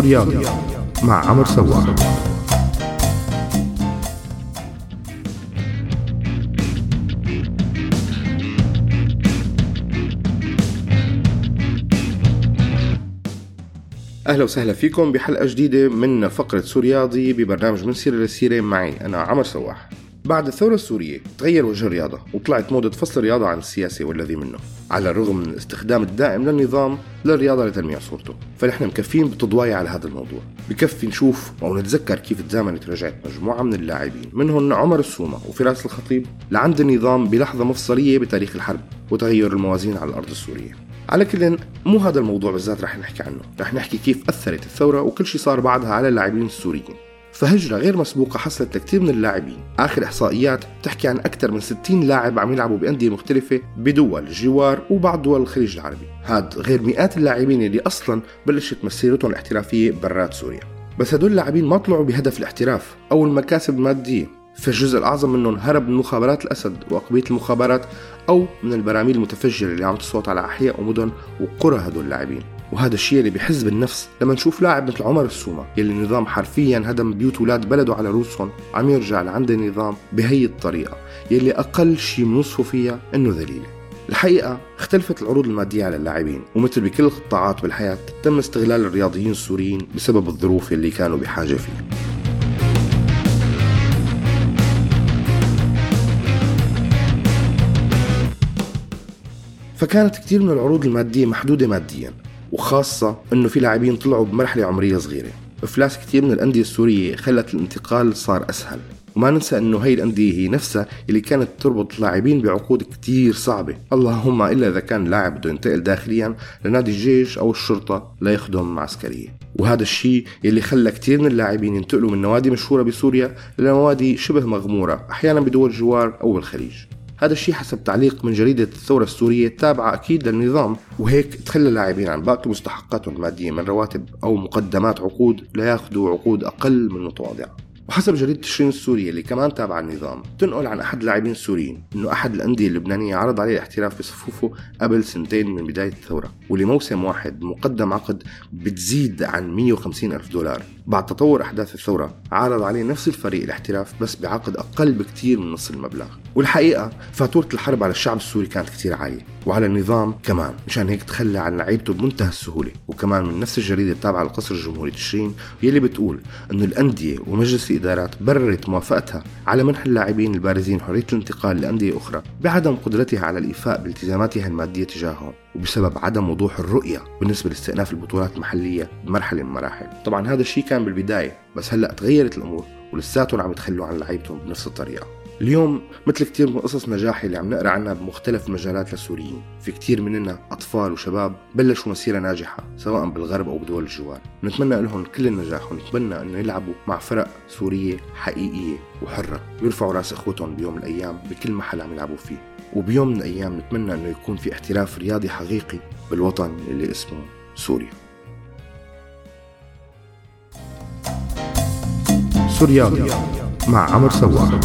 سوريالي مع عمر سواح أهلا وسهلا فيكم بحلقة جديدة من فقرة سورياضي ببرنامج من سيرة لسيرة معي أنا عمر سواح. بعد الثورة السورية تغير وجه الرياضة وطلعت موضة فصل الرياضة عن السياسة والذي منه. على الرغم من الاستخدام الدائم للنظام للرياضة لتلميع صورته. فنحن مكفين بتضوايا على هذا الموضوع. بكفي نشوف أو نتذكر كيف تزامنت رجعت مجموعة من اللاعبين. منهم عمر السومة وفراس الخطيب لعند النظام بلحظة مفصلية بتاريخ الحرب وتغير الموازين على الأرض السورية. على كل مو هذا الموضوع بالذات رح نحكي عنه. رح نحكي كيف أثرت الثورة وكل شيء صار بعدها على اللاعبين السوريين. فهجرة غير مسبوقة حصلت لكثير من اللاعبين. آخر إحصائيات بتحكي عن أكثر من 60 لاعب عم يلعبوا بأندية مختلفة بدول الجوار وبعض دول الخليج العربي. هاد غير مئات اللاعبين اللي أصلا بلشت مسيرتهم الاحترافية برات سوريا. بس هدول اللاعبين ما طلعوا بهدف الاحتراف أو المكاسب المادية. فالجزء الأعظم منهم هرب من مخابرات الأسد وأقبية المخابرات أو من البراميل المتفجرة اللي عم تصوت على أحياء ومدن وقرى هدول اللاعبين. وهذا الشيء اللي بحز بالنفس. لما نشوف لاعب مثل عمر السومة يلي النظام حرفيا هدم بيوت أولاد بلده على روسهم عم يرجع لعند النظام بهي الطريقة يلي أقل شيء بنوصفه فيها إنه ذليلة. الحقيقة اختلفت العروض المادية على اللاعبين ومثل بكل القطاعات بالحياة تم استغلال الرياضيين السوريين بسبب الظروف اللي كانوا بحاجة فيها فكانت كثير من العروض المادية محدودة ماديا وخاصة إنه في لاعبين طلعوا بمرحلة عمرية صغيرة. افلاس كثير من الأندية السورية خلت الانتقال صار أسهل. وما ننسى إنه هي الأندية هي نفسها اللي كانت تربط اللاعبين بعقود كتير صعبة، اللهم إلا إذا كان لاعب بده ينتقل داخليا لنادي الجيش أو الشرطة ليخدم عسكريه، وهذا الشيء اللي خلى كثير من اللاعبين ينتقلوا من نوادي مشهورة بسوريا لنوادي شبه مغمورة، أحيانا بدول الجوار أو الخليج. هذا الشيء حسب تعليق من جريدة الثورة السورية التابعة أكيد للنظام. وهيك تخلى اللاعبين عن باقي مستحقاتهم المادية من رواتب أو مقدمات عقود لياخذوا عقود أقل من متواضعة وحسب جريدة تشرين السورية اللي كمان تابعة النظام تنقل عن أحد اللاعبين السوريين أنه أحد الأندية اللبنانية عرض عليه الاحتراف بصفوفه قبل سنتين من بداية الثورة ولموسم واحد مقدم عقد بتزيد عن 150 ألف دولار. بعد تطور أحداث الثورة عرض عليه نفس الفريق الاحتراف بس بعقد أقل بكتير من نص المبلغ. والحقيقة فاتورة الحرب على الشعب السوري كانت كتير عالية وعلى النظام كمان مشان هيك تخلى عن لعيبته بمنتهى السهولة. وكمان من نفس الجريدة التابعة لقصر الجمهوري تشرين يلي بتقول أنه الأندية ومجلس الإدارات بررت موافقتها على منح اللاعبين البارزين حرية الانتقال لأندية أخرى بعدم قدرتها على الإيفاء بالتزاماتها المادية تجاههم. وبسبب عدم وضوح الرؤية بالنسبة لاستئناف البطولات المحلية بمرحلة من المراحل. طبعا هذا الشيء كان بالبداية بس هلأ تغيرت الأمور ولساتهم عم يتخلوا عن لعيبتهم بنفس الطريقة. اليوم مثل كثير من قصص نجاح اللي عم نقرأ عنها بمختلف المجالات للسوريين. في كثير مننا أطفال وشباب بلشوا مسيرة ناجحة سواء بالغرب أو بدول الجوار نتمنى لهم كل النجاح ونتمنى أنه يلعبوا مع فرق سورية حقيقية وحرة ويرفعوا رأس إخوتهم بيوم من الأيام بكل محل عم يلعبوا فيه. وبيوم من الأيام نتمنى أنه يكون في احتراف رياضي حقيقي بالوطن اللي اسمه سوريا. سوريالي مع عمر سواح